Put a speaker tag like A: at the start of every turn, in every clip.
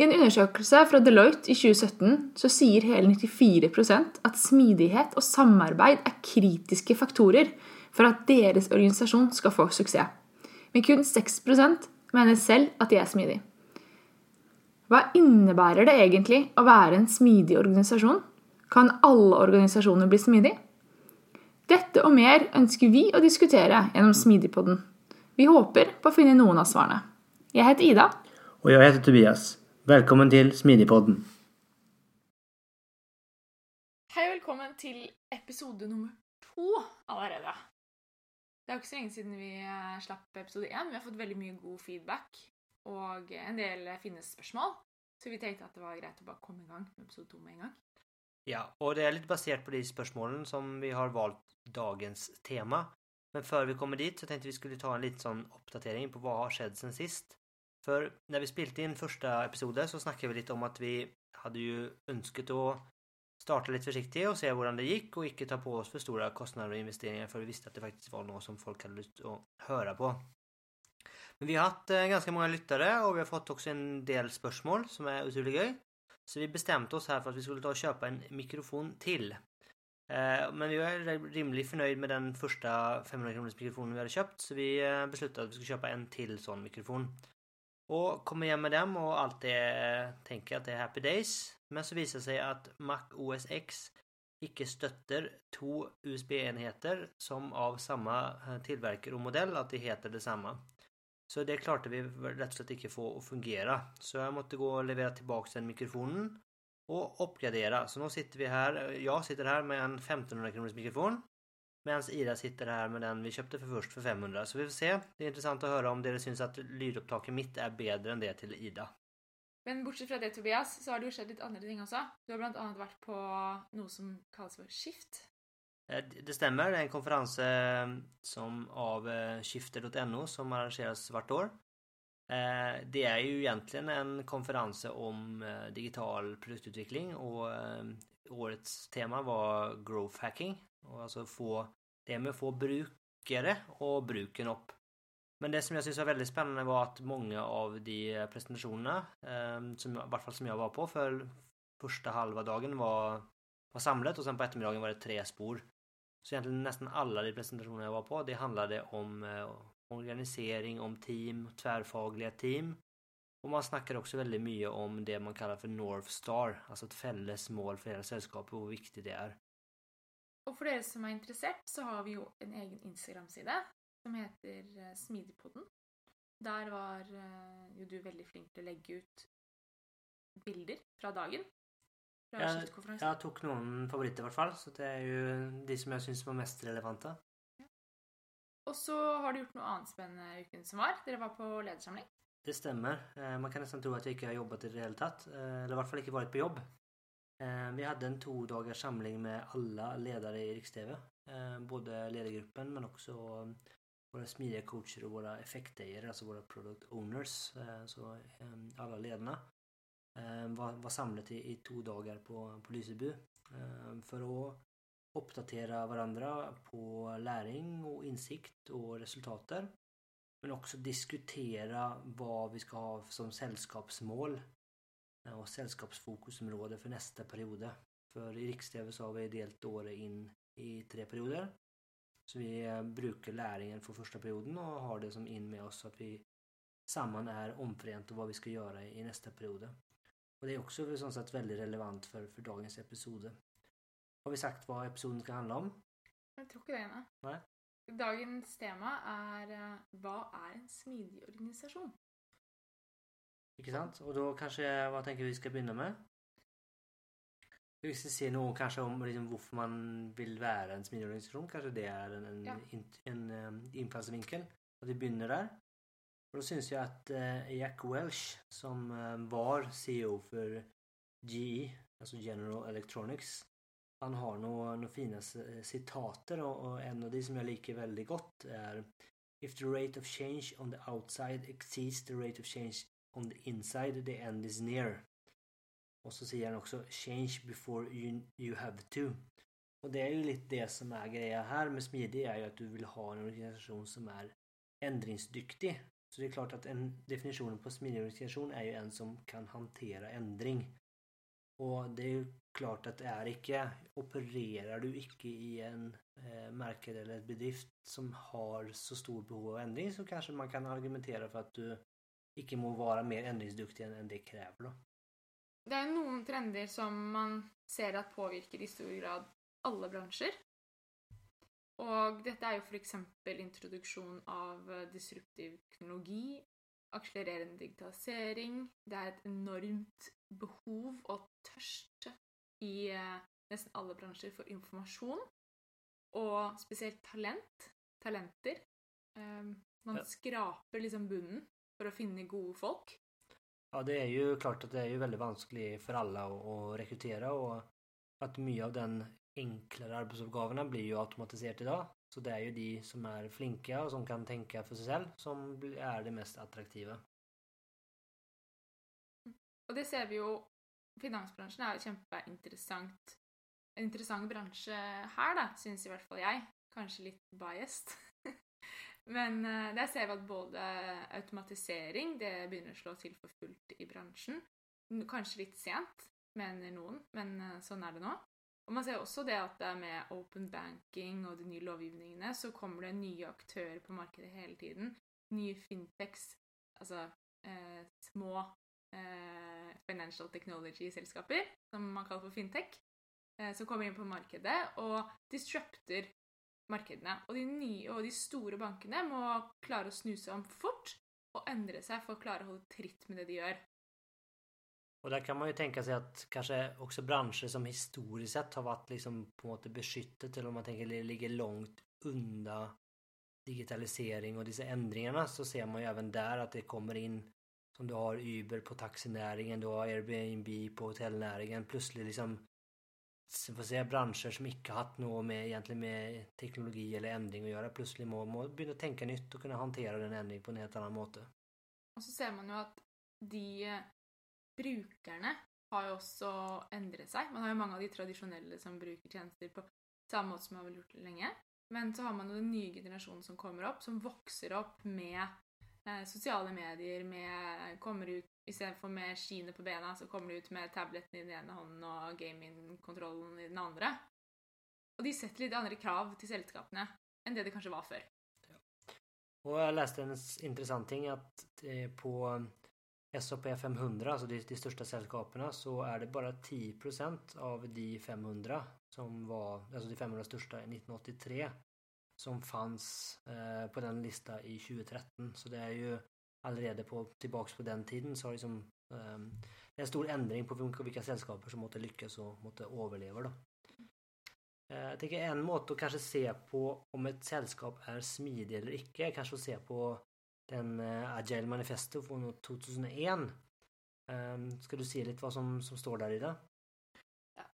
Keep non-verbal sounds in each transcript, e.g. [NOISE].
A: I en undersøkelse fra Deloitte i 2017 så sier hele 94% at smidighet og samarbeid er kritiske faktorer for at deres organisasjon skal få suksess. Men kun 6% mener selv at de er smidige. Hva innebærer det egentlig å være en smidig organisasjon? Kan alle organisasjoner bli smidige? Dette og mer ønsker vi å diskutere gjennom Smidigpodden. Vi håper på å finne noen av svarene. Jeg heter Ida.
B: Och jag heter Tobias. Välkommen till Smidigpodden.
A: Hei og velkommen til episode nummer to allerede. Det er jo ikke så lenge siden vi eh, slapp episode én. Vi har fått veldig mye god feedback og en del fine spørsmål. Så vi tenkte at det var greit å bare komme i gang med episode to med en gang.
B: Ja, och det är lite baserat på de spörsmålen som vi har valt dagens tema. Men före vi kommer dit så tänkte vi skulle ta en liten sån uppdatering på vad har skett sen sist. För när vi spelade in första episoden så snackade vi lite om att vi hade ju önskat att starta lite försiktigt och se hur det gick och inte ta på oss för stora kostnader och investeringar för vi visste att det faktiskt var något som folk hade lust att höra på. Men vi har haft eh, ganska många lyttare och vi har fått också en del spörsmål som är otroligt göj. Så vi bestämde oss här för att vi skulle ta och köpa en mikrofon till. Eh, men vi var rimligt förnöjd med den första 500 kronors mikrofonen vi hade köpt så vi eh, beslutade att vi skulle köpa en till sån mikrofon. Och kommer igen med dem och allt det tänker att det är happy days. Men så visar det sig att Mac OS X icke stötter två USB-enheter som av samma eh, tillverkare och modell att det heter detsamma. Så det klarte vi rätt og slett ikke få att fungera. Så jag måste gå och leverera tillbaka den mikrofonen och uppgradera. Så nu sitter vi här, jag sitter här med en 1500 kronors mikrofon. Mens Ida sitter her med den vi kjøpte for først for 500. Så vi får se. Det er interessant å høre om dere syns at lydopptaket mitt er bedre enn det til Ida.
A: Men bortsett fra det, Tobias, så har det jo skjedd litt andre ting også. Du har blant annet vært på noe som kalles for Skift.
B: Eh, Det stemmer. Det er en konferanse som av eh, skifter.no som arrangeres hvert år. Eh, Det er jo egentlig en konferanse om eh, digital produktutvikling, og eh, årets tema var growth hacking och alltså få det med få brukare och bruken opp. Men det som jag syns var väldigt spännande var att många av de presentationerna eh, som, i vart fall som jag var på, för första halva dagen var, var samlat och sen på eftermiddagen var det tre spår. Så egentligen nästan alla de presentationer jag var på, det handlade om eh, organisering, om team, tvärfagliga team. Och man snackade också väldigt mycket om det man kallar för North Star, alltså ett fälles mål för hela sällskapet och hur viktigt det är.
A: Og for dere som er interessert, så har vi jo en egen Instagram-side som heter eh, Smidigpodden. Der var eh, jo du veldig flink til å legge ut bilder fra dagen. Fra
B: Jag,
A: skiftkonferansen.
B: jag tog någon favorit i hvert fall, så det är ju de som jag syns var mest relevanta.
A: Og så har du gjort noe annet spennende uken som var. Dere var på ledersamling.
B: Det stämmer. Eh, Man kan nästan tro att jag inte har jobbat i det tatt, eh, eller i hvert fall inte varit på jobb. Eh, Vi hade en två dagars samling med alla ledare i Riks-TV. Eh, Både ledargruppen men också eh, våra smidiga coacher och våra effektdayer, alltså våra product owners. Eh, Så eh, alla ledarna eh, var, var samlade i, i två dagar på, på Lysebu eh, för att uppdatera varandra på läring och insikt och resultater. Men också diskutera vad vi ska ha som sällskapsmål och sällskapsfokusområde för nästa period. För i Riks-TV så har vi delt året in i tre perioder. Så vi eh, brukar läringen för första perioden och har det som in med oss så att vi samman är omförent och vad vi ska göra i nästa period. Och det är också så sätt väldigt relevant för, för dagens episode. Har vi sagt vad episoden ska handla om?
A: Jeg tror ikke det.
B: Nei.
A: Dagens tema er eh, Hva er en smidig organisasjon?
B: Ikke sant? Och då kanske, vad tänker vi ska börja med? Vi ska se något kanske om liksom, varför man vill vara en smidig organisation. Kanske det är en, en,
A: Ja.
B: in, en, um, infallsvinkel. Att vi börjar där. Och då syns jag att eh, Jack Welch som eh, var CEO för GE, alltså General Electronics, han har några fina citater och en av de som jag liker väldigt gott är If the rate of change on the outside exceeds the rate of change on the inside, the end is near. Och så säger han också Change before you, you have to. Och det är ju lite det som är grejen här med smidig är ju att du vill ha en organisation som är ändringsdyktig. Så det är klart att en definition på smidig organisation är ju en som kan hantera ändring. Och det är ju klart att är icke, opererar du icke i en eh, marknad eller ett bedrift som har så stor behov av ändring så kanske man kan argumentera för att du icke må vara mer ändringsduktig än det kräver då.
A: Det är några trender som man ser att påverkar i stor grad alla branscher. Och detta är ju för exempel introduktion av disruptiv teknologi, accelererande digitalisering. Det är ett enormt behov och törst i eh, nästan alla branscher för information. Och speciellt talent, talenter. Um, man skrapar liksom bunnen för att finna goda folk.
B: Ja, det är ju klart att det är ju väldigt vanskligt för alla att rekrytera och att mycket av den enklare arbetsuppgifterna blir ju automatiserat idag. Så det är ju de som är flinka och som kan tänka för sig själv som är det mest attraktiva.
A: Och det ser vi ju, finansbranschen är jätteintressant. En intressant bransch här då, syns i alla fall jag. Kanske lite biased. Men uh, der ser vi at både eh, automatisering det begynner å slå til for fullt i bransjen. Kanskje litt sent, mener noen, men uh, sånn er det nå. Og man ser også det at det med open banking og de nye lovgivningene så kommer det nye aktører på markedet hele tiden. Nye fintechs, altså eh, små eh, financial technology-selskaper, som man kaller for fintech, eh, som kommer inn på markedet og disrupter markedene. Og de, nye, og de store bankene må klare å snu seg om fort och ändra sig för att klara att hålla tritt med det de gör.
B: Och där kan man ju tänka sig att kanske också branscher som historiskt sett har varit liksom på något sätt beskyttet eller om man tänker ligger långt undan digitalisering och dessa ändringarna så ser man ju även där att det kommer in som du har Uber på taxinäringen, du har Airbnb på hotellnäringen, plötsligt liksom får säga, branscher som inte haft något med, egentligen med teknologi eller ändring att göra plötsligt må, må börja tänka nytt och kunna hantera den ändringen på en helt annan måte.
A: Och så ser man ju att de brukarna har ju också ändrat sig. Man har ju många av de traditionella som brukar tjänster på samma sätt som man har gjort länge. Men så har man ju den nya generationen som kommer upp, som växer upp med Eh, sociala medier, med, kommer ut Istedenfor med skiene på bena, så kommer du ut med tableten i den ene hånden og gamingkontrollen i den andre. Og de setter litt andre krav til selskapene enn det det kanskje var før. Ja.
B: Och jag läste en intressant ting att eh, på SOP 500, alltså de, de största sällskapen, så är det bara 10% av de 500 som var, alltså de 500 största 1983 som fanns eh, på den lista i 2013. Så det är ju allerede på, tillbaks på den tiden så har liksom eh, det är en stor ändring på vilka, vilka sällskaper som måste lyckas och måste överleva då. Eh, jag tänker en måte att kanske se på om ett sällskap är smidigt eller icke är kanske att se på den eh, Agile Manifesto från 2001. Ehm, ska du se lite vad som, som står där i det?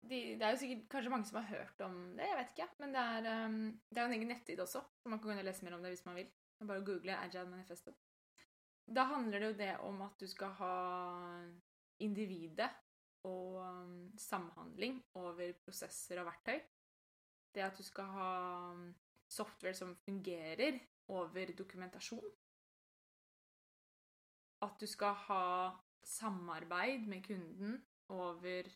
A: De, det, er är sikkert kanskje kanske många som har hört om det, jag vet inte. Men det är, um, det er en egen nettsida också, så man kan gå in läsa mer om det om man vill. Man bara googla Agile Manifesto. Da handler det jo det om at du skal ha individet og um, ehm, samhandling over prosesser og verktøy. Det at du skal ha ehm, software som fungerer over dokumentasjon. At du skal ha samarbeid med kunden over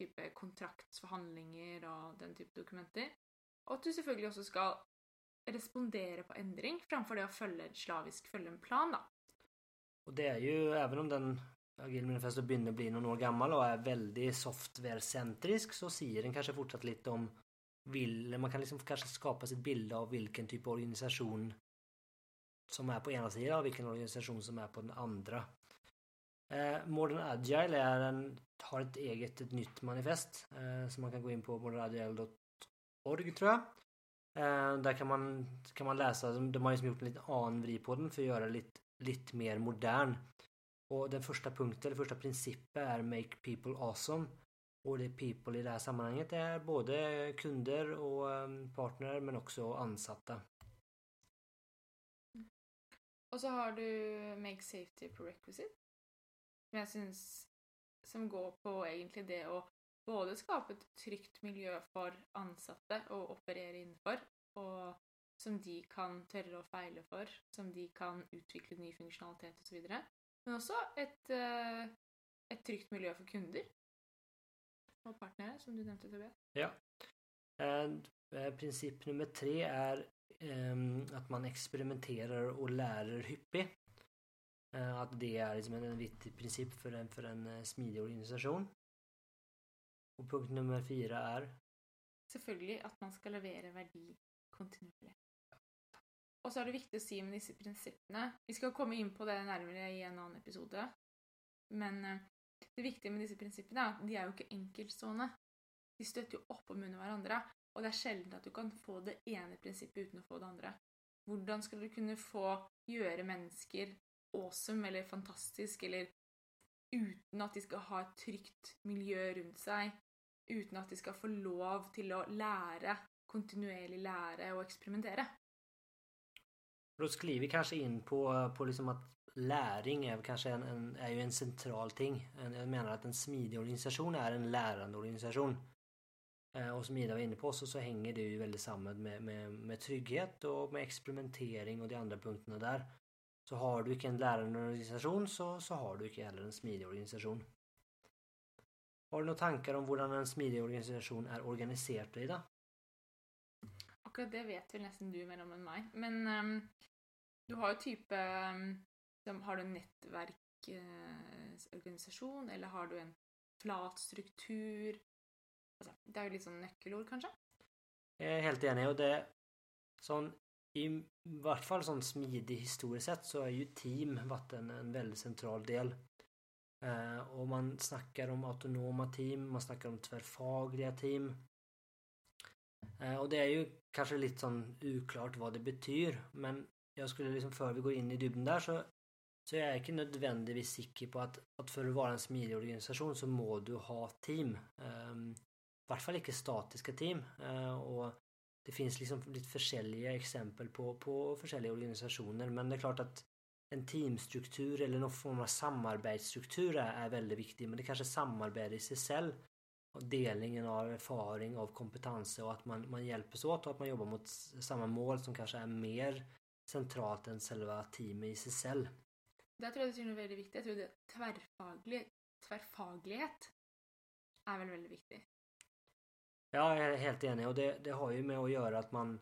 A: type kontraktsforhandlinger og den type dokumenter. Og at du selvfølgelig också ska respondere på ändring framför det att följa slavisk følge en plan. da.
B: Och det är ju, även om den Agile Manifesto börjar bli noen år gammal och är väldigt software-centrisk så säger den kanske fortsatt lite om vill, man kan liksom kanske skapa sig ett bild av vilken typ av organisation som är på ena sidan och vilken organisation som är på den andra. Eh, Modern Agile är en, har ett eget, ett nytt manifest eh, som man kan gå in på modernagile.org tror jag. Eh, där kan man, kan man läsa, de har liksom gjort en liten anvri på den för att göra det lite, lite mer modern. Och den första punkten, eller första principen är Make people awesome. Och det people i det här sammanhanget är både kunder och ehm, partner men också ansatta.
A: Och så har du Make Safety Prerequisite. Som jag syns som går på egentlig det å både skape et trygt miljø for ansatte å operere innenfor, og som de kan tørre å feile for, som de kan utvikle ny funksjonalitet osv. Men også et, eh, et trygt miljø for kunder og partnere, som du nevnte, Tobias.
B: Ja. Eh, eh, princip nummer tre är ehm, att man experimenterar och lär hyppigt. Eh, att det är liksom en viktig princip för en, för en eh, smidig organisation. Och punkt nummer fyra är?
A: Selvfølgelig att man ska leverera värde kontinuerligt. Och så är det viktigt att säga med dessa principerna. Vi ska komma in på det närmare i en annan episode. Men eh, det viktiga med dessa principerna är att de är ju inte enkelstående. De stöter ju upp om under varandra och det är sällan att du kan få det ena principen utan att få det andra. Hur ska du kunna få göra människor awesome eller fantastisk eller uten at de skal ha et trygt miljø rundt seg, uten at de skal få lov til å lære, kontinuerlig lære och experimentera.
B: Då skriver vi kanske in på, på liksom att läring är kanske en, en, är ju en central ting. Jag menar att en smidig organisation är en lärande organisation. Och eh, som Ida var inne på så, så hänger det ju väldigt samman med, med, med trygghet och med experimentering och de andra punkterna där. Så har du en lärande organisation så, så har du inte heller en smidig organisation. Har du några tankar om hur en smidig organisation är organiserad, Ida?
A: Akkurat det vet väl nästan du mer om än mig. Men um, du har ju typ um, Har du en nätverksorganisation uh, eller har du en flat struktur? Alltså, det är ju liksom nyckelord kanske?
B: Jag är helt enig och det sån i vart fall sån smidig historiskt sett så är ju team varit en, en väldigt central del. Eh, och man snackar om autonoma team, man snackar om tvärfagliga team. Eh, och det är ju kanske lite sån oklart vad det betyder men jag skulle liksom för vi går in i dybden där så så jag är inte nödvändigtvis säker på att, att för att vara en smidig organisation så må du ha team. Eh, I vart fall inte statiska team. Eh, och det finns liksom lite försäljiga exempel på, på försäljiga organisationer men det är klart att en teamstruktur eller någon form av samarbetsstruktur är, är väldigt viktig men det kanske samarbete i sig själv och delningen av erfaring, av kompetenser och att man, man hjälps åt och att man jobbar mot samma mål som kanske är mer centralt än själva teamet i sig själv.
A: Det tror jag är väldigt viktigt. Jag tror det tvärfaglig, tvärfaglighet är väl väldigt viktigt.
B: Ja, jag är helt enig och det, det har ju med att göra att man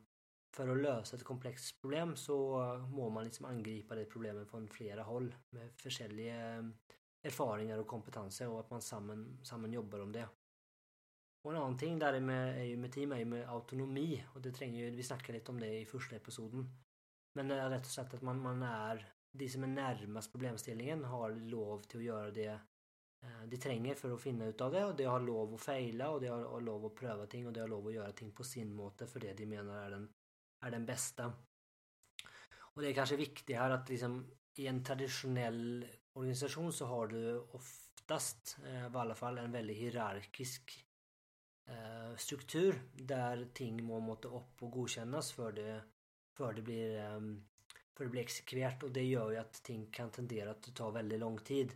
B: för att lösa ett komplext problem så må man liksom angripa det problemet från flera håll med olika eh, erfarenheter och kompetenser och att man samman, samman jobbar om det. Och någonting där med, är ju med team är ju med autonomi och det tränger ju, vi snackade lite om det i första episoden. Men det är rätt och sagt att man, man är, de som är närmast problemställningen har lov till att göra det Eh, de tränger för att finna ut av det och de har lov att fejla och de har lov att pröva ting och de har lov att göra ting på sin måte för det de menar är den, är den bästa. Och det är kanske viktigt här att liksom i en traditionell organisation så har du oftast, eh, i alla fall, en väldigt hierarkisk eh, struktur där ting må måtta upp och godkännas för det, för det blir för det blir exekverat och det gör ju att ting kan tendera att ta väldigt lång tid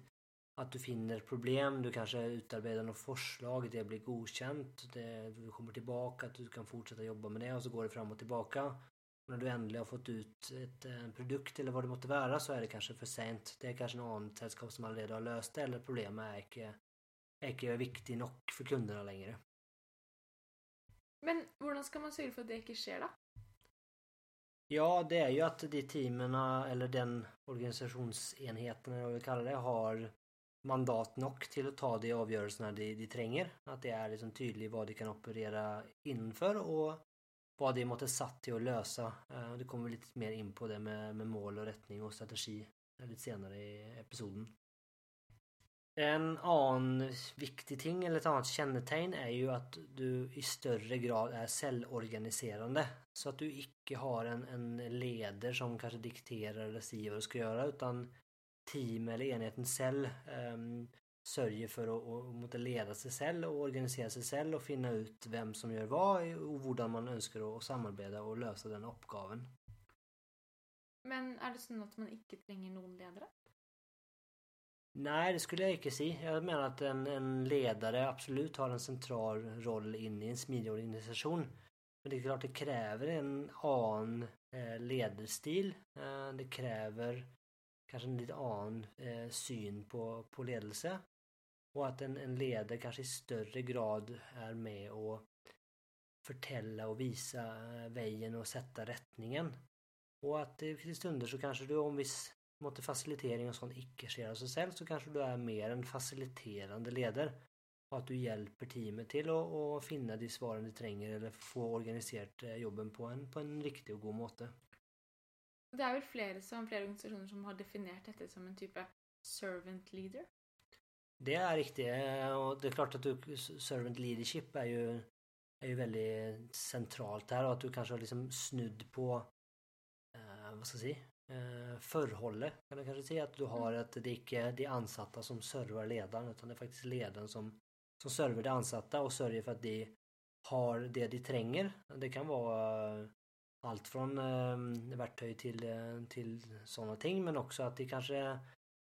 B: att du finner problem, du kanske utarbetar något förslag, det blir godkänt, det, du kommer tillbaka, att du kan fortsätta jobba med det och så går det fram och tillbaka. Och när du äntligen har fått ut ett, en produkt eller vad det måste vara så är det kanske för sent. Det är kanske någon sällskap som redan har löst det eller problemet är inte, är inte viktigt nog för kunderna längre.
A: Men hur ska man sörja för att det inte sker då?
B: Ja, det är ju att de teamen eller den organisationsenheten, eller vad vi kallar det, har mandat nog till att ta de avgörelserna de, de tränger. Att det är liksom tydligt vad de kan operera inför och vad de måste satt till att lösa. Uh, det kommer vi lite mer in på det med, med mål och rättning och strategi lite senare i episoden. En annan viktig ting eller ett annat kännetecken är ju att du i större grad är cellorganiserande. Så att du icke har en, en leder som kanske dikterar eller säger vad du ska göra utan team eller enheten cell um, sörjer för att, att leda sig själv och organisera sig själv och finna ut vem som gör vad och hur man önskar att samarbeta och lösa den uppgaven.
A: Men är det så att man inte trenger någon ledare?
B: Nej, det skulle jag inte säga. Jag menar att en, en ledare absolut har en central roll in i en smidig organisation. Men det är klart det kräver en annan eh, ledarstil. Eh, det kräver kanske en lite annan eh, syn på, på ledelse. Och att en, en ledare kanske i större grad är med och förtälla och visa eh, vägen och sätta rättningen. Och att i stunder så kanske du om viss måtte facilitering och sånt icke sker av sig själv så kanske du är mer en faciliterande ledare. Och att du hjälper teamet till att, att finna de svaren de tränger eller få organiserat eh, jobben på en, på en riktig och god måte.
A: Det är väl flera, som, flera organisationer som har definierat detta som en typ av servant leader?
B: Det är riktigt och det är klart att du, servant leadership är ju, är ju väldigt centralt här och att du kanske har liksom snudd på eh, vad ska jag säga, eh, förhållet kan du kanske säga att du har att det är inte de ansatta som servar ledaren utan det är faktiskt ledaren som, som servar de ansatta och sörjer för att de har det de tränger. Det kan vara allt från eh, verktyg till, eh, till sådana ting men också att de kanske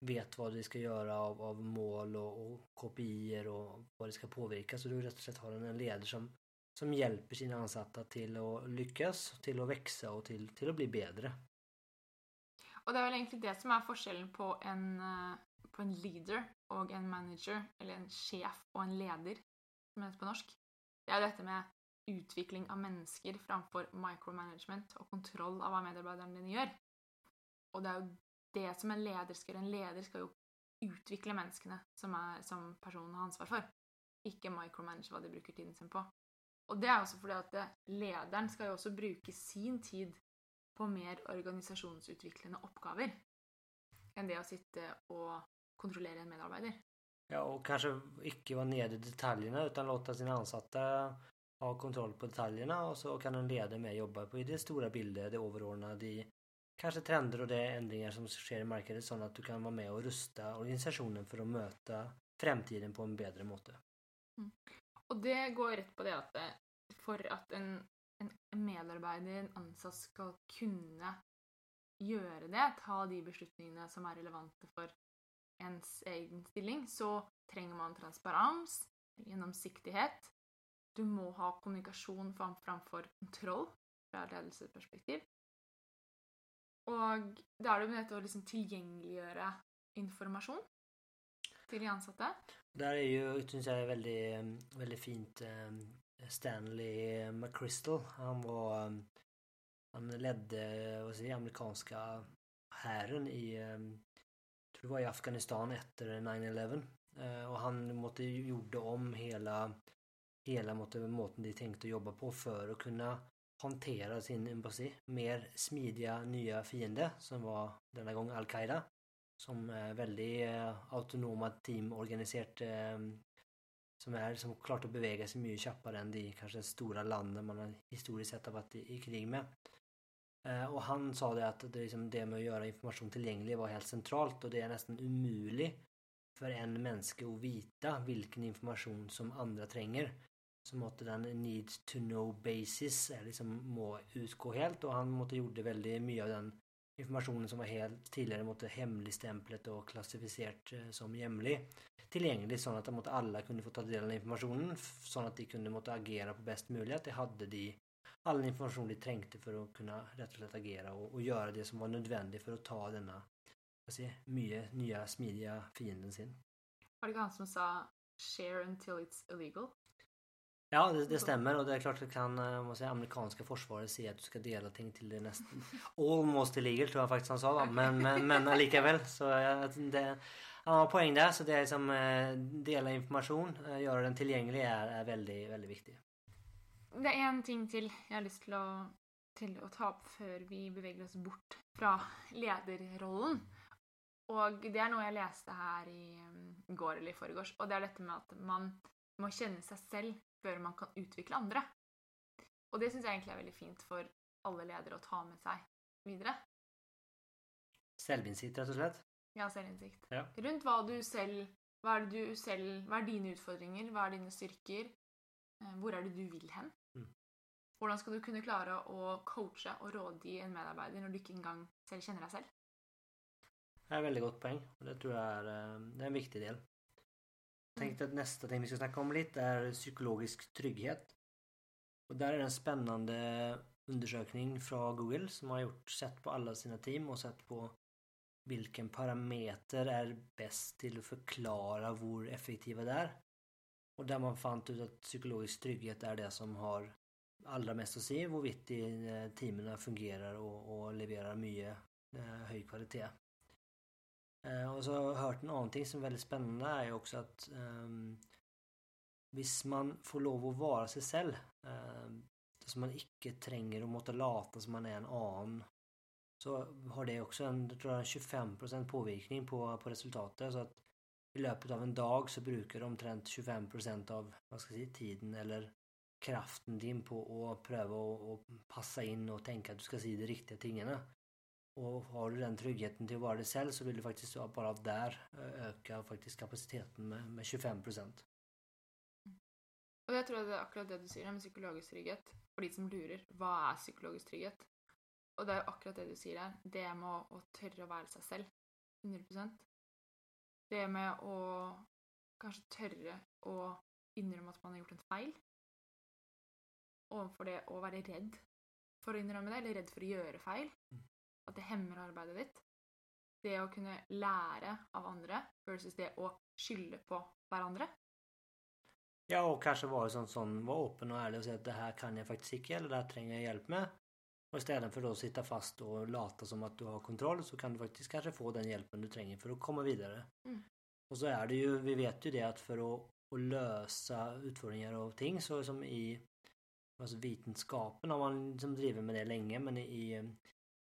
B: vet vad de ska göra av, av mål och, och kopior och vad det ska påverka. Så du rätt och slett har en ledare som, som hjälper sina ansatta till att lyckas, till att växa och till, till att bli bättre.
A: Och det är väl egentligen det som är skillnaden på en, eh, på en leader och en manager, eller en chef och en ledare, som det heter på norsk. Det är detta med utveckling av människor framför micromanagement och kontroll av vad medarbetarna gör. Och det är ju det som en ledare ska göra. En ledare ska ju utveckla människorna som, som personen har ansvar för. Inte micromanage vad de brukar tiden sin på. Och det är också för att ledaren ska ju också bruka sin tid på mer organisationsutvecklande uppgifter än det att sitta och kontrollera en medarbetare.
B: Ja, och kanske inte vara nere i detaljerna utan låta sina ansatta ha kontroll på detaljerna och så kan en ledare med jobba på det stora bilder, det överordnade, i kanske trender och det ändringar som sker i marknaden så att du kan vara med och rusta organisationen för att möta framtiden på en bättre måte.
A: Mm. Och det går rätt på det att eh, för att en en medarbetare, en ansatt, ska kunna göra det, ta de beslutningarna som är relevanta för ens egen ställning, så tränger man transparens, genomsiktighet. Du må ha kommunikation framför kontroll fra ledelsesperspektiv. Och då är det med att liksom tillgängliggöra information till de ansatta.
B: Där är ju, syns jag, väldigt, väldigt fint ehm, Stanley McChrystal. Han var ehm, han ledde vad säger, amerikanska hären i jag tror det var i Afghanistan efter 9-11 eh, och han måtte gjorde om hela hela måtte, måten de tänkte jobba på för att kunna hantera sin embassy. Mer smidiga nya fiende som var denna gång Al-Qaida. Som är väldigt eh, autonoma team organiserat eh, som är som klart att beväga sig mycket snabbare än de kanske stora landen man historiskt sett har varit i, i krig med. Eh, och han sa det att det, liksom, det med att göra information tillgänglig var helt centralt och det är nästan omöjligt för en människa att veta vilken information som andra tränger. Så måtte den need to know basis liksom må utgå helt och han måtte gjorde väldigt mycket av den informationen som var helt tidigare mot hemligstämplet och klassificerat eh, som hemlig tillgänglig så att mot alla kunde få ta del av informationen så att de kunde måtte agera på bäst möjliga. Att de hade de all information de trängte för att kunna rätt och slett agera och, och göra det som var nödvändigt för att ta denna se, mye nya smidiga fienden sin.
A: Var det han som sa share until it's illegal?
B: Ja, det, det, stämmer och det är klart att kan eh, man säga, amerikanska försvaret se att du ska dela ting till det nästan almost illegal tror jag faktiskt han sa men, men, men likaväl så eh, det, han har poäng där så det är som dela information, göra den tillgänglig är, är väldigt, väldigt viktigt.
A: Det är en ting till jag har lust till att, till att ta upp för vi beväger oss bort från ledarrollen. Och det är något jag läste här mm, i går eller i förrgår och det är detta med att man måste känna sig själv för man kan utveckla andra. Och det syns jag egentligen är väldigt fint för alla ledare att ta med sig vidare.
B: Självinsikt rätt och slett?
A: Ja, självinsikt.
B: Ja.
A: Runt vad du själv Hva er, det du selv, hva er dine utfordringer? Hva er dine styrker? Eh, Hvor er det du vil hen?
B: Mm.
A: Hvordan skal du kunne klare å coache og rådgi en medarbeider når du ikke engang selv kjenner deg selv?
B: Det är ett väldigt gott poäng och det tror jag är, eh, det är en viktig del. Jag tänkte att nästa ting vi ska snacka om lite är psykologisk trygghet. Och där är det en spännande undersökning från Google som har gjort sett på alla sina team och sett på vilken parameter är bäst till att förklara hur effektiva det är. Och där man fann ut att psykologisk trygghet är det som har allra mest att se hur vitt eh, teamen fungerar och, och levererar mycket eh, hög kvalitet. Eh, och så har jag hört någonting som är väldigt spännande är också att um, Visst man får lov att vara sig själv um, så man icke tränger och måste lata som man är en annan så har det också en, jag tror jag, 25% påvirkning på, på resultatet. Så att i löpet av en dag så brukar du omtrent 25% av vad ska jag säga, tiden eller kraften din på att pröva och passa in och tänka att du ska säga de riktiga tingarna. Och har du den tryggheten till att vara dig själv så vill du faktiskt bara där eh, öka faktiskt kapaciteten med, med 25%.
A: Og jeg tror det er akkurat det du sier med psykologisk trygghet. For de som lurer, hva er psykologisk trygghet? Og det jo akkurat det du sier her. Det med å, å tørre å være seg selv. 100% Det med å kanskje tørre å innrømme at man har gjort en feil. Overfor det å være redd for å innrømme det, eller redd for å gjøre feil.
B: Mm.
A: At det hemmer arbeidet ditt. Det å kunne lære av andre versus det å skylde på hverandre.
B: Ja, och kanske vara sån som var öppen och ärlig och säga att det här kan jag faktiskt inte eller det här tränger jag hjälp med. Och istället för att sitta fast och lata som att du har kontroll så kan du faktiskt kanske få den hjälpen du tränger för att komma vidare.
A: Mm.
B: Och så är det ju, vi vet ju det att för att, att lösa utfordringar och ting så som i alltså vetenskapen har man liksom drivit med det länge men i,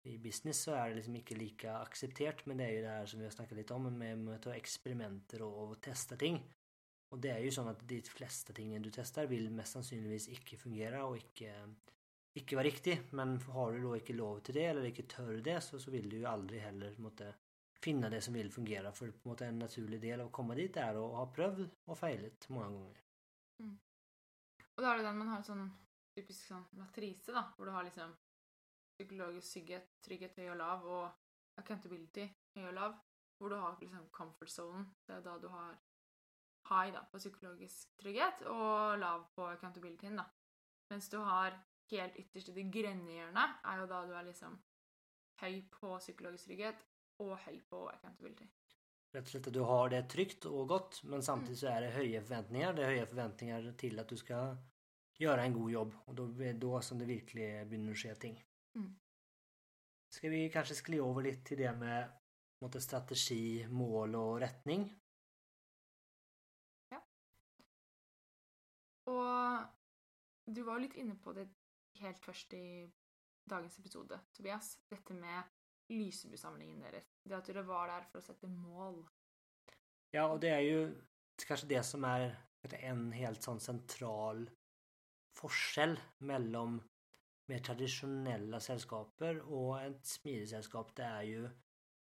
B: i business så är det liksom inte lika accepterat men det är ju det här som vi har snackat lite om med, med att ta experimenter och, och testa ting. Och det är ju så att de flesta tingen du testar vill mest sannolikt inte fungera och inte, inte vara riktig. Men har du då inte lov till det eller inte tör det så, så vill du ju aldrig heller måtte, finna det som vill fungera. För måtte, en naturlig del av att komma dit är att ha prövat och failat många gånger.
A: Mm. Och då är det den man har en sån typisk sån matrise, då. du har liksom psykologisk trygghet, høy og lav, og accountability høy og lav, hvor du har liksom comfort zone. Det er da du har high da, på psykologisk trygghet og lav på accountabilityen. da. Mens du har helt ytterst i det grønne hjørnet, er jo da du er liksom høy på psykologisk trygghet og høy på accountability.
B: Rätt och slätt att du har det tryggt och gott men samtidigt så är det höga förväntningar. Det är höga förväntningar till att du ska göra en god jobb och då är det då som det verkligen börjar ske ting.
A: Mm.
B: Ska vi kanske skli över lite till det med mot strategi, mål och rättning?
A: Og du var jo litt inne på det helt først i dagens episode, Tobias. Dette med Lysebu-samlingen deres. Det at dere var der for å sette mål.
B: Ja, och det är ju kanske det som är en helt sån central forskel mellan mer traditionella sällskaper och ett smidesällskap det är ju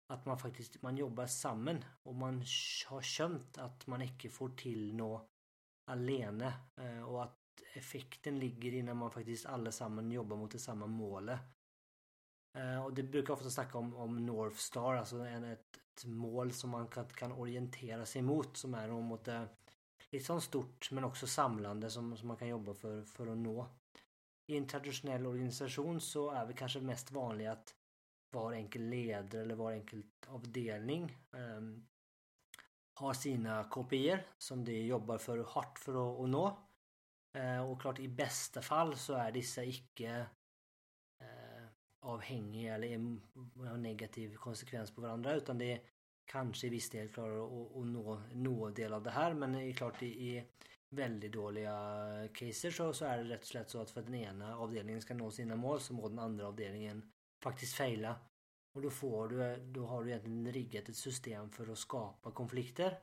B: att man faktiskt man jobbar samman och man har känt att man inte får till något alene eh, och att effekten ligger i när man faktiskt allesammans jobbar mot det samma målet. Eh, och det brukar ofta snacka om, om North Star, alltså en, ett, ett mål som man kan, kan orientera sig mot som är mot det eh, lite sånt stort men också samlande som, som man kan jobba för, för att nå. I en traditionell organisation så är det kanske mest vanligt att var enkel ledare eller var enkel avdelning um, har sina KPIer som de jobbar för hårt för att, att nå. Uh, och klart i bästa fall så är dessa icke uh, avhängiga eller har negativ konsekvens på varandra utan det är kanske i viss del klarar att, att nå, nå del av det här men det är klart i, i väldigt dåliga caser så, så är det rätt och slätt så att för att den ena avdelningen ska nå sina mål så må den andra avdelningen faktiskt fejla. Och då, får du, då har du egentligen riggat ett system för att skapa konflikter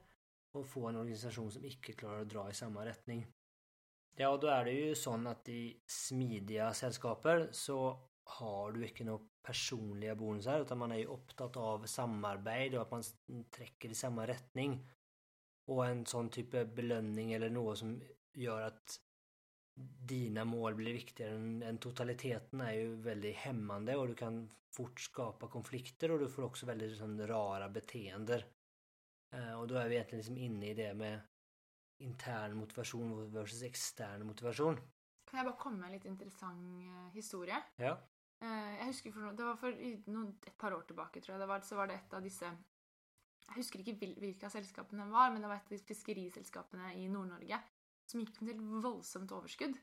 B: och få en organisation som icke klarar att dra i samma riktning. Ja, och då är det ju så att i smidiga sällskaper så har du inte några personliga bonusar utan man är ju upptatt av samarbete och att man träcker i samma riktning. Och en sån typ av belöning eller något som gör att dina mål blir viktigare än, än totaliteten är ju väldigt hämmande och du kan fort skapa konflikter och du får också väldigt liksom, rara beteenden. Eh, och då är vi egentligen liksom inne i det med intern motivation versus extern motivation.
A: Kan jeg bare komme med en litt interessant eh, historie?
B: Ja.
A: Eh, jeg husker no- Det var for i noen, et par år tilbake, tror jeg. Det var, så var det et av disse Jeg husker ikke hvilke av selskapene det var, men det var et av de fiskeriselskapene i Nord-Norge som gikk med et voldsomt overskudd.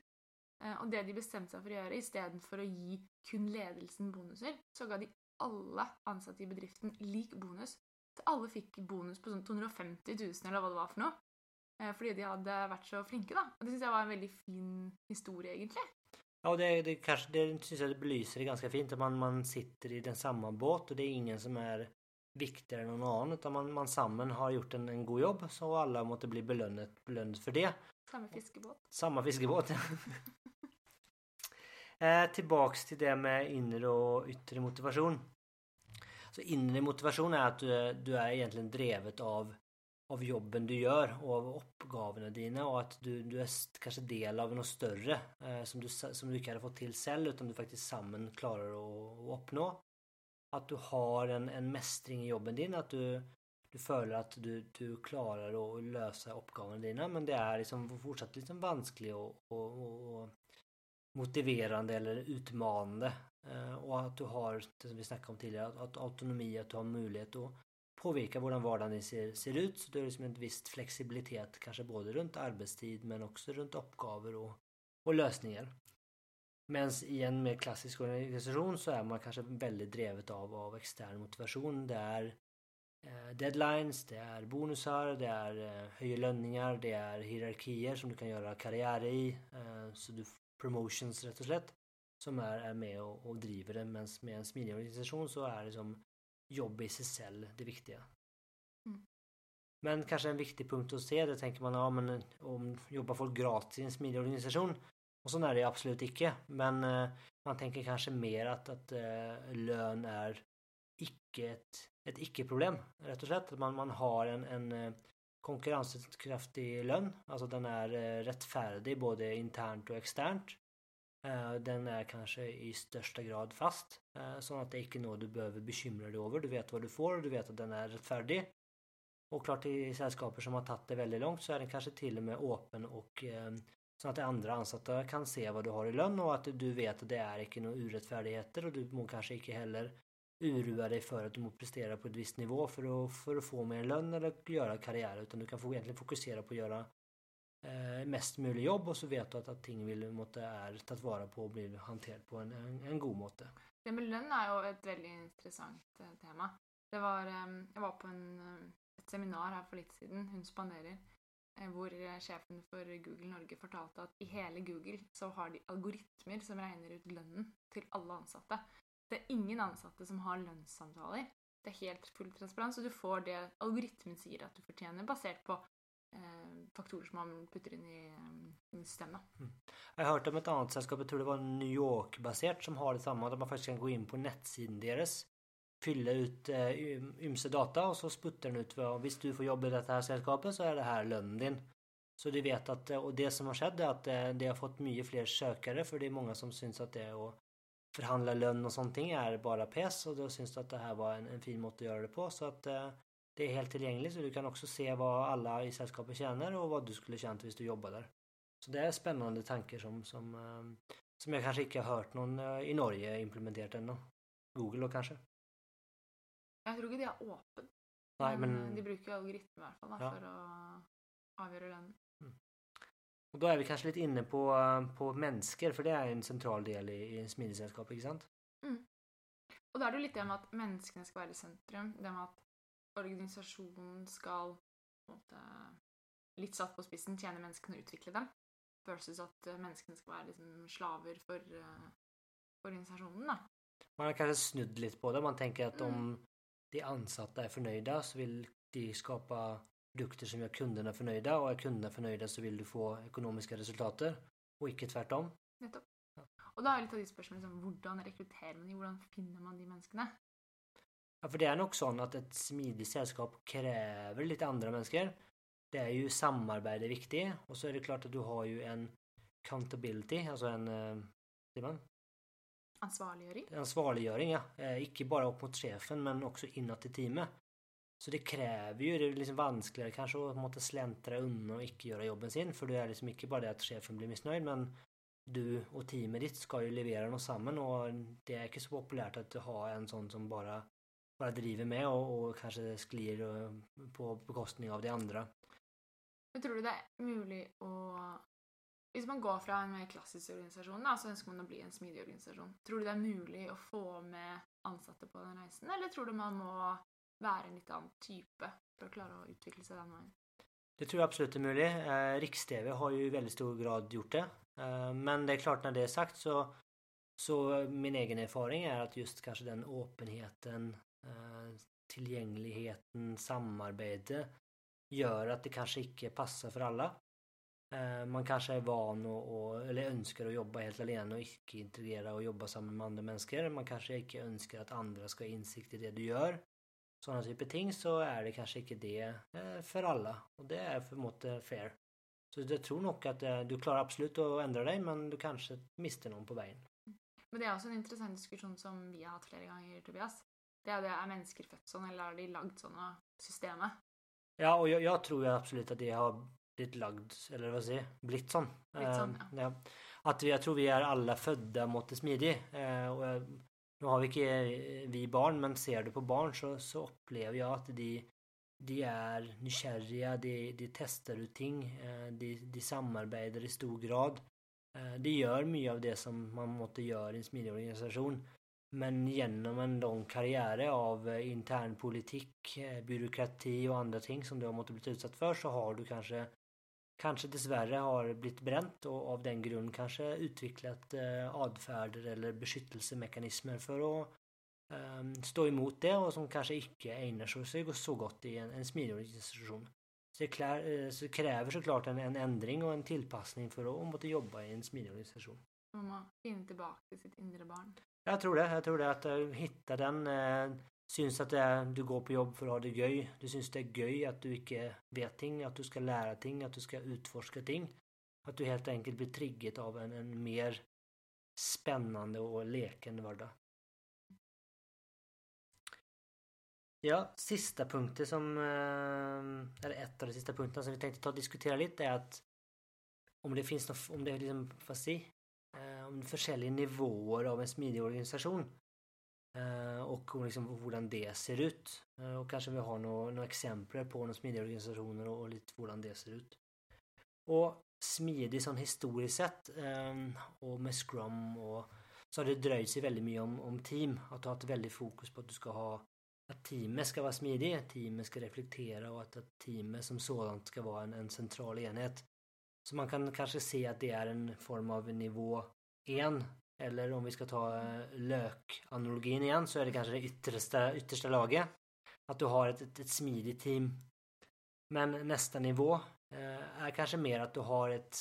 A: Eh, og det de bestemte seg for å gjøre, istedenfor å gi kun ledelsen bonuser, så ga de alle ansatte i bedriften lik bonus. Så alle fikk bonus på sånn 250 000, eller hva det var for noe. Eh, fordi de hadde vært så flinke, da. Og det syns jeg var en veldig fin historie, egentlig.
B: Ja, och det, det kanske, det syns jag det belyser det ganska fint att man, man sitter i den samma båt och det är ingen som är viktigare än någon annan utan man, man sammen har gjort en, en god jobb så alla måste bli belönet, belönet för det.
A: Samme fiskebåt.
B: Samma fiskebåt. [LAUGHS] eh, tillbaks till det med inre och yttre motivation. Så inre motivation är att du, du är egentligen drevet av, av jobben du gör och av uppgifterna dina och att du, du är kanske del av något större eh, som, du, som du inte hade fått till själv utan du faktiskt samman klarar att, att uppnå. Att du har en, en mästring i jobben din, att du, du följer att du, du klarar att lösa oppgavene dina. men det är liksom fortsatt liksom vanskligt och, och, och, och motiverande eller utmanande. Eh, och att du har, det som vi snackade om tidigare, att, att autonomi, att du har möjlighet att påverka hur vardagen ser, ser ut. Så det er liksom en viss flexibilitet kanske både runt arbetstid men också runt oppgaver och, och lösningar. Mens i en mer klassisk organisasjon så er man kanskje veldig drevet av, av ekstern motivasjon. Det er eh, deadlines, det er bonuser, det er eh, høye lønninger, det er hierarkier som du kan gjøre karriere i. Eh, så du promotions, rett og slett, som er, er med og, og driver det. Mens med en smidig organisasjon så er liksom jobb i seg selv det viktige.
A: Mm.
B: Men kanskje en viktig punkt å se, det tenker man ja, men om jobber folk gratis i en smidig organisasjon? Och så är det absolut icke. Men eh, man tänker kanske mer att, att eh, lønn icke ikke ett et ikke-problem, Rätt och slett. Att man, man har en, en eh, konkurrenskraftig lön. Alltså den är eh, både internt och externt. Eh, Den är kanske i största grad fast, eh, att det är icke något du behöver bekymra dig över. Du vet vad du får, och du vet att den är rättfärdig. Och klart i sällskaper som har tagit det väldigt långt så är den kanske till och med åpen och eh, så att andra de kan se vad du har i lön och att du vet att det är icke några orättfärdigheter och du må kanske icke heller urua dig för att du må prestera på ett visst nivå för att, för att få mer lön eller göra karriär. utan du kan få, egentligen fokusera på att göra eh, mest möjliga jobb, och så vet du att, att ting vill måtte, är tagit vara på och blir hanterat på en, en, en god måte.
A: Det med lön är ju ett väldigt intressant eh, tema. Det var, eh, jag var på en, eh, ett et seminar her for litt siden, Hun Eh, hvor eh, sjefen for Google Norge fortalte at i hele Google så har de algoritmer som regner ut lønnen til alle ansatte. Det er ingen ansatte som har lønnssamtaler. Det er helt full transparens, så du får det algoritmen sier at du fortjener, basert på eh, faktorer som man putter inn i, eh, i systemet. Mm.
B: Jeg har hørt om et annet selskap, jeg tror det var New York-basert, som har det samme, der man faktisk kan gå inn på nettsiden deres, fylla ut eh, ymse data, och så sputter den ut hva- visst du får jobb i det här sällskapet så är det här lönnen din. Så du vet att, eh, och det som har skett är att eh, det har fått mycket fler sökare för det är många som syns att det å förhandla lønn och sånne är bara bare och då syns det att det här var en, en fin mått att göra det på. Så att eh, det är helt tillgängligt så du kan också se vad alla i sällskapet tjänar och vad du skulle tjent om du jobbade där. Så det är spännande tankar som, som, som jag kanske inte har hört någon i Norge implementerat ännu. Google då kanske.
A: Jeg tror ikke de er åpne,
B: Nei, men
A: eh, de bruker algoritmer i hvert fall da,
B: Ja.
A: for å avgjøre lønnen.
B: og da er vi kanskje litt inne på, eh, på mennesker, for det er en sentral del i, i smidigselskapet, ikke sant?
A: Og da er det jo litt det med at menneskene skal være i sentrum. Det med at organisasjonen skal på en måte, litt satt på spissen tjene menneskene og utvikle dem. Versus at eh, menneskene skal være liksom slaver for eh, organisasjonen. da.
B: Man har kanskje snudd litt på det. Man tenker at om
A: Mm.
B: De ansatte er fornøyde, så vil de skape produkter som gjør kundene fornøyde, og er kundene fornøyde, så vil du få økonomiske resultater, og ikke tvert om.
A: Nettopp.
B: Ja.
A: Og da er litt av de spørsmålene som hvordan rekrutterer man de, hvordan finner man de menneskene?
B: Ja, for det er nok sånn at et smidig selskap krever litt andre mennesker. det är ju samarbete viktigt och så är det klart att du har ju en accountability, alltså en, eh, säger man?
A: Ansvarliggjøring.
B: Ansvarliggjøring, ja. Eh, ikke bare opp mot sjefen, men också inåt i teamet. Så det kräver ju, det är liksom vanskeligere kanske att måtte slentre unna och inte göra jobben sin, för det är liksom inte bara det att chefen blir missnöjd, men du och teamet ditt ska ju leverera något samman och det är inte så populärt att ha en sån som bara, bara driver med och, och kanske sklir eh, på bekostning av de andra.
A: Men tror du det är möjligt att Hvis man går fra en mer klassisk organisasjon, da, så ønsker man å bli en smidig organisasjon. Tror du det er mulig å få med ansatte på den reisen, eller tror du man må være en litt annen type för att klara å utvikle seg den veien?
B: Det tror jag absolut är möjligt. Eh, Riks-TV har ju i väldigt stor grad gjort det. Eh, men det är klart när det är sagt så, så min egen erfarenhet är att just kanske den öppenheten, eh, tillgängligheten, samarbete gör att det kanske inte passar för alla. Eh, man kanske är van och, och, eller önskar att jobba helt alene och inte integrera och jobba sammen med andra människor. Man kanske inte önskar att andra ska ha insikt i det du gör. Sådana typer ting så är det kanske inte det eh, för alla. Och det är för måte fair. Så jag tror nog att eh, du klarar absolut att ändra dig men du kanske mister någon på vägen.
A: Men det är också en intressant diskussion som vi har haft flera gånger Tobias. Det är det, är människor fött sån eller har de lagt sådana system?
B: Ja, och jag, jag tror absolut att det har blivit lagd, eller vad säger blivit sån.
A: Blivit sån
B: ja. ja. Att vi, jag tror vi är alla födda mot det smidiga. Eh, och jag, nu har vi inte eh, vi barn, men ser du på barn så, så upplever jag att de, de är nykärliga, de, de testar ut ting, eh, de, de samarbetar i stor grad. Eh, de gör mycket av det som man måste göra i en smidig organisation. Men genom en lång karriär av eh, internpolitik, eh, byråkrati och andra ting som du har måste blivit utsatt för så har du kanske kanske dessvärre har blivit bränt och av den grund kanske utvecklat eh, adfärder eller beskyttelsemekanismer för att eh, stå emot det och som kanske inte ägnar sig så gott i en, en smidig organisation. Så det, klär, eh, så det kräver såklart en, en, ändring och en tillpassning för att måste jobba i en smidig organisation.
A: Man måste finna tillbaka till sitt inre barn.
B: Jag tror det. Jag tror det att uh, hitta den uh, syns att det är, du går på jobb för att ha det göj. Du syns det är göj att du inte vet ting, att du ska lära ting, att du ska utforska ting. Att du helt enkelt blir triggad av en, en mer spännande och lekande vardag. Ja, sista punkten som, eh, eller ett av de sista punkterna som vi tänkte ta och diskutera lite är att om det finns något, om det är liksom, vad säger eh, om olika nivåer av en smidig organisation. Eh, och liksom hur det ser ut. Eh, och kanske vi har några, några exempel på några smidiga organisationer och, och lite hur det ser ut. Och smidig som historiskt sett eh, och med Scrum och så har det dröjt sig väldigt mycket om, om team. Att ha ett väldigt fokus på att du ska ha att teamet ska vara smidigt, teamet ska reflektera och att, att teamet som sådant ska vara en, en central enhet. Så man kan kanske se att det är en form av nivå en eller om vi ska ta eh, lökanalogin igen så är det kanske det yttersta, yttersta laget. Att du har ett, ett, ett smidigt team. Men nästa nivå eh, är kanske mer att du har ett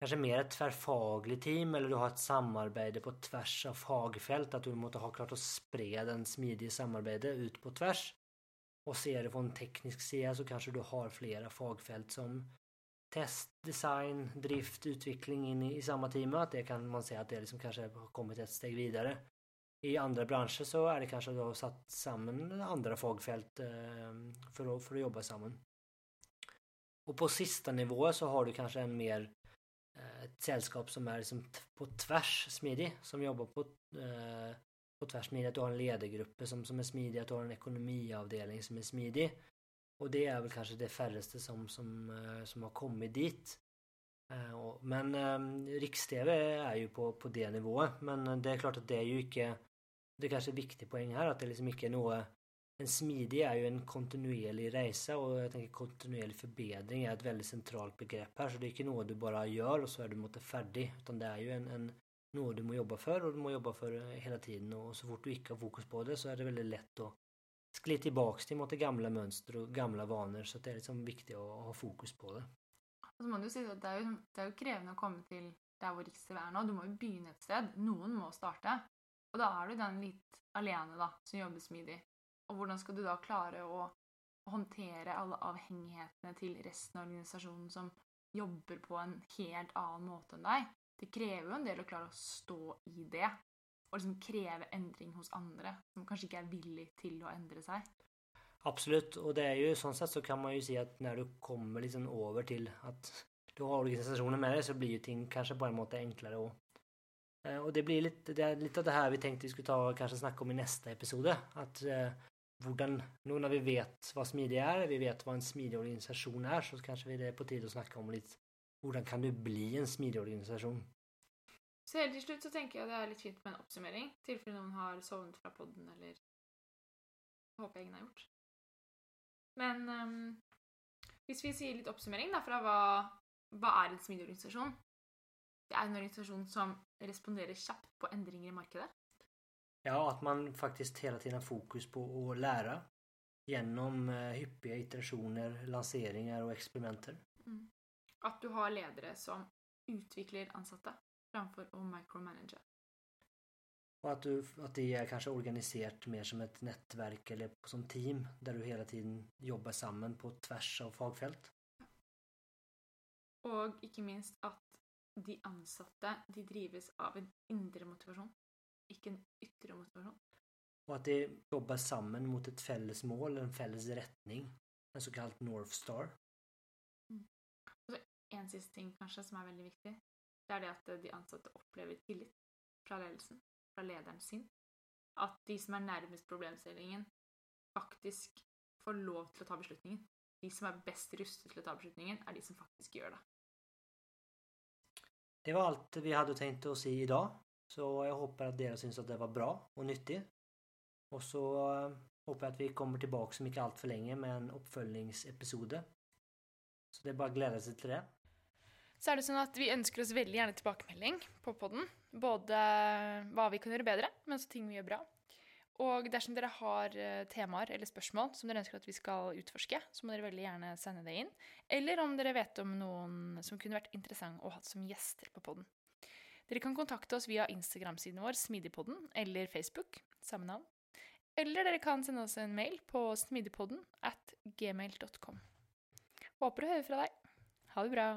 B: kanske mer ett tvärfagligt team eller du har ett samarbete på tvärs av fagfält. Att du måste ha klart att sprida en smidig samarbete ut på tvärs. Och ser det från teknisk sida så kanske du har flera fagfält som test, design, drift, utveckling in i, i samma team. Att det kan man säga att det liksom kanske har kommit ett steg vidare. I andra branscher så är det kanske att du har satt samman andra fagfält eh, för, att, för att jobba samman. Och på sista nivå så har du kanske en mer eh, ett sällskap som är liksom på tvärs smidig, som jobbar på, eh, på tvärs smidig. Att du har en ledargrupp som, som är smidig, att du har en ekonomiavdelning som är smidig. Och det är väl kanske det färreste som, som, eh, som har kommit dit. Eh, men ehm, Riks-TV är ju på, på det nivån. Men eh, det är klart att det är ju inte Det är kanske är en viktig poäng här att det liksom inte är något En smidig är ju en kontinuerlig resa och jag tänker kontinuerlig förbättring är ett väldigt centralt begrepp här. Så det är inte något du bara gör och så är du mot färdig. Utan det är ju en, en något du måste jobba för och du måste jobba för hela tiden och så fort du inte har fokus på det så är det väldigt lätt att skli tillbaks till mot det gamla mönster och gamla vanor så det är liksom viktigt att ha fokus på det.
A: Och så må du si at det är ju, det er jo krevende å komme til der hvor Riks-TV er nå. Du må ju begynne ett sted. Noen må starte. Och då är du den lite alene da, som jobbar smidig. Och hur ska du då klara att å håndtere alle avhengighetene til resten av organisasjonen som jobber på en helt annen måte enn deg. Det krever jo en del å klare å stå i det och liksom kräva ändring hos andra som kanske inte är villig till att ändra sig.
B: Absolut, och det är ju sånt sätt så kan man ju se att när du kommer liksom över till att du har organisationen med dig så blir ju ting kanske på en måte enklare och, eh, och det blir lite, det är lite av det här vi tänkte vi skulle ta och kanske snacka om i nästa episode. Att eh, hvordan, nu när vi vet vad smidig är, vi vet vad en smidig organisation är, så kanske vi det är på tid att snacka om lite hur kan du bli en smidig organisation?
A: Så helt til slutt så tenker jeg det er litt fint med en oppsummering, i tilfelle noen har sovnet fra podden, eller jeg ingen har gjort. Men um, hvis vi sier litt oppsummering da, fra hva, hva er en smidig organisasjon? Det er en organisasjon som responderer kjapt på endringer i markedet.
B: Ja, at man faktisk hele tiden har fokus på å lære gjennom uh, hyppige iterasjoner, lanseringer og eksperimenter.
A: Mm. At du har ledere som utvikler ansatte framfor å micromanage.
B: Och att, du, att det är kanske organiserat mer som ett nätverk eller som team där du hela tiden jobbar samman på tvärs av fagfält.
A: Och inte minst att de ansatte de drives av en inre motivation, inte en yttre motivation.
B: Och att de jobbar samman mot ett fälles mål, en fälles rättning, en så kallad North Star.
A: Mm. En sista ting kanske som är väldigt viktig, det är det att de ansatte upplever tillit fra ledelsen fra lederen sin. At de som er nærmest problemstillingen, faktisk får lov til å ta beslutningen. De som er best rustet til å ta beslutningen, er de som faktisk gjør det.
B: Det var alt vi hadde tenkt å si i dag. Så jeg håper at dere syns att det var bra og nyttig. Og så eh, hoppas håper jeg at vi kommer tilbake om ikke altfor lenge med en oppfølgingsepisode. Så det er bare å glede seg til det
A: så er det sånn at vi ønsker oss veldig gjerne tilbakemelding på poden. Både eh, hva vi kan gjøre bedre, men også ting vi gjør bra. Og dersom dere har eh, temaer eller spørsmål som dere ønsker at vi skal utforske, så må dere veldig gjerne sende det inn. Eller om dere vet om noen som kunne vært interessant å ha som gjester på poden. Dere kan kontakte oss via Instagram-siden vår Smidigpodden eller Facebook, samme navn. Eller dere kan sende oss en mail på smidigpodden at gmail.com. Håper å høre fra deg. Ha det bra.